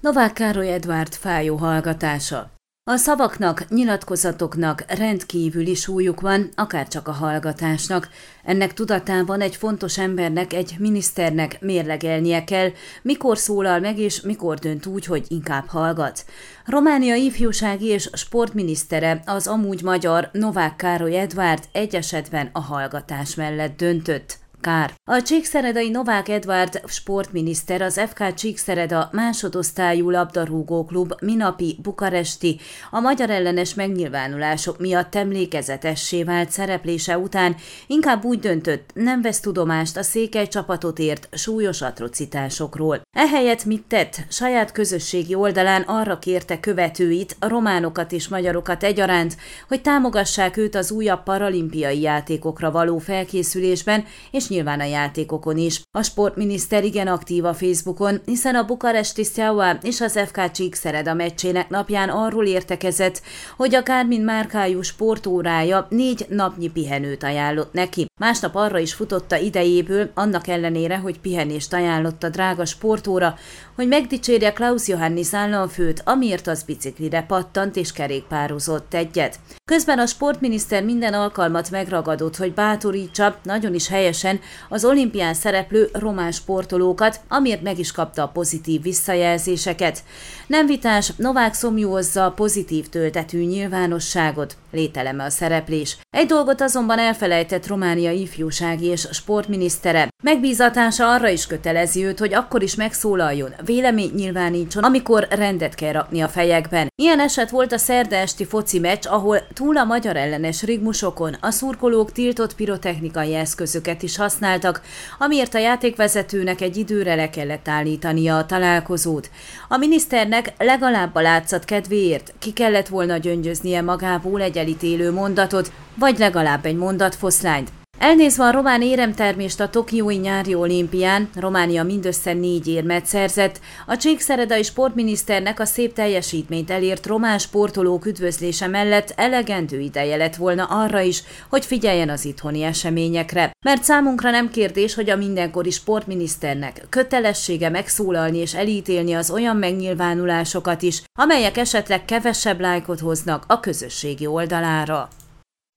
Novák Károly Edvárd fájó hallgatása. A szavaknak, nyilatkozatoknak rendkívüli súlyuk van, akár csak a hallgatásnak. Ennek tudatában egy fontos embernek, egy miniszternek mérlegelnie kell, mikor szólal meg és mikor dönt úgy, hogy inkább hallgat. Románia ifjúsági és sportminisztere, az amúgy magyar Novák Károly Edvárd egy esetben a hallgatás mellett döntött. Kár. A Csíkszeredai Novák Edvard sportminiszter az FK Csíkszereda másodosztályú labdarúgó klub minapi bukaresti a magyar ellenes megnyilvánulások miatt emlékezetessé vált szereplése után inkább úgy döntött, nem vesz tudomást a székely csapatot ért súlyos atrocitásokról. Ehelyett mit tett? Saját közösségi oldalán arra kérte követőit, a románokat és magyarokat egyaránt, hogy támogassák őt az újabb paralimpiai játékokra való felkészülésben, és nyilván a játékokon is. A sportminiszter igen aktív a Facebookon, hiszen a bukaresti Steaua és az FK Csíkszereda meccsének napján arról értekezett, hogy a Kármin márkájú sportórája négy napnyi pihenőt ajánlott neki. Másnap arra is futotta idejéből, annak ellenére, hogy pihenést ajánlott a drága sportóra, hogy megdicsérje Klaus Johannis államfőt, amiért az biciklire pattant és kerékpározott egyet. Közben a sportminiszter minden alkalmat megragadott, hogy bátorítsa, nagyon is helyesen, az olimpián szereplő román sportolókat, amiért meg is kapta a pozitív visszajelzéseket. Nem vitás, Novák szomjúozza a pozitív töltetű nyilvánosságot, lételeme a szereplés. Egy dolgot azonban elfelejtett Románia ifjúsági és sportminisztere. Megbízatása arra is kötelezi őt, hogy akkor is megszólaljon, vélemény nyilvánítson, amikor rendet kell rakni a fejekben. Ilyen eset volt a szerda esti foci meccs, ahol túl a magyar ellenes rigmusokon a szurkolók tiltott pirotechnikai eszközöket is használtak, amiért a játékvezetőnek egy időre le kellett állítania a találkozót. A miniszternek legalább a látszat kedvéért ki kellett volna gyöngyöznie magából egy elítélő mondatot, vagy legalább egy mondatfoszlányt. Elnézve a román éremtermést a Tokiói nyári olimpián, Románia mindössze négy érmet szerzett, a csíkszeredai sportminiszternek a szép teljesítményt elért román sportolók üdvözlése mellett elegendő ideje lett volna arra is, hogy figyeljen az itthoni eseményekre. Mert számunkra nem kérdés, hogy a mindenkori sportminiszternek kötelessége megszólalni és elítélni az olyan megnyilvánulásokat is, amelyek esetleg kevesebb lájkot hoznak a közösségi oldalára.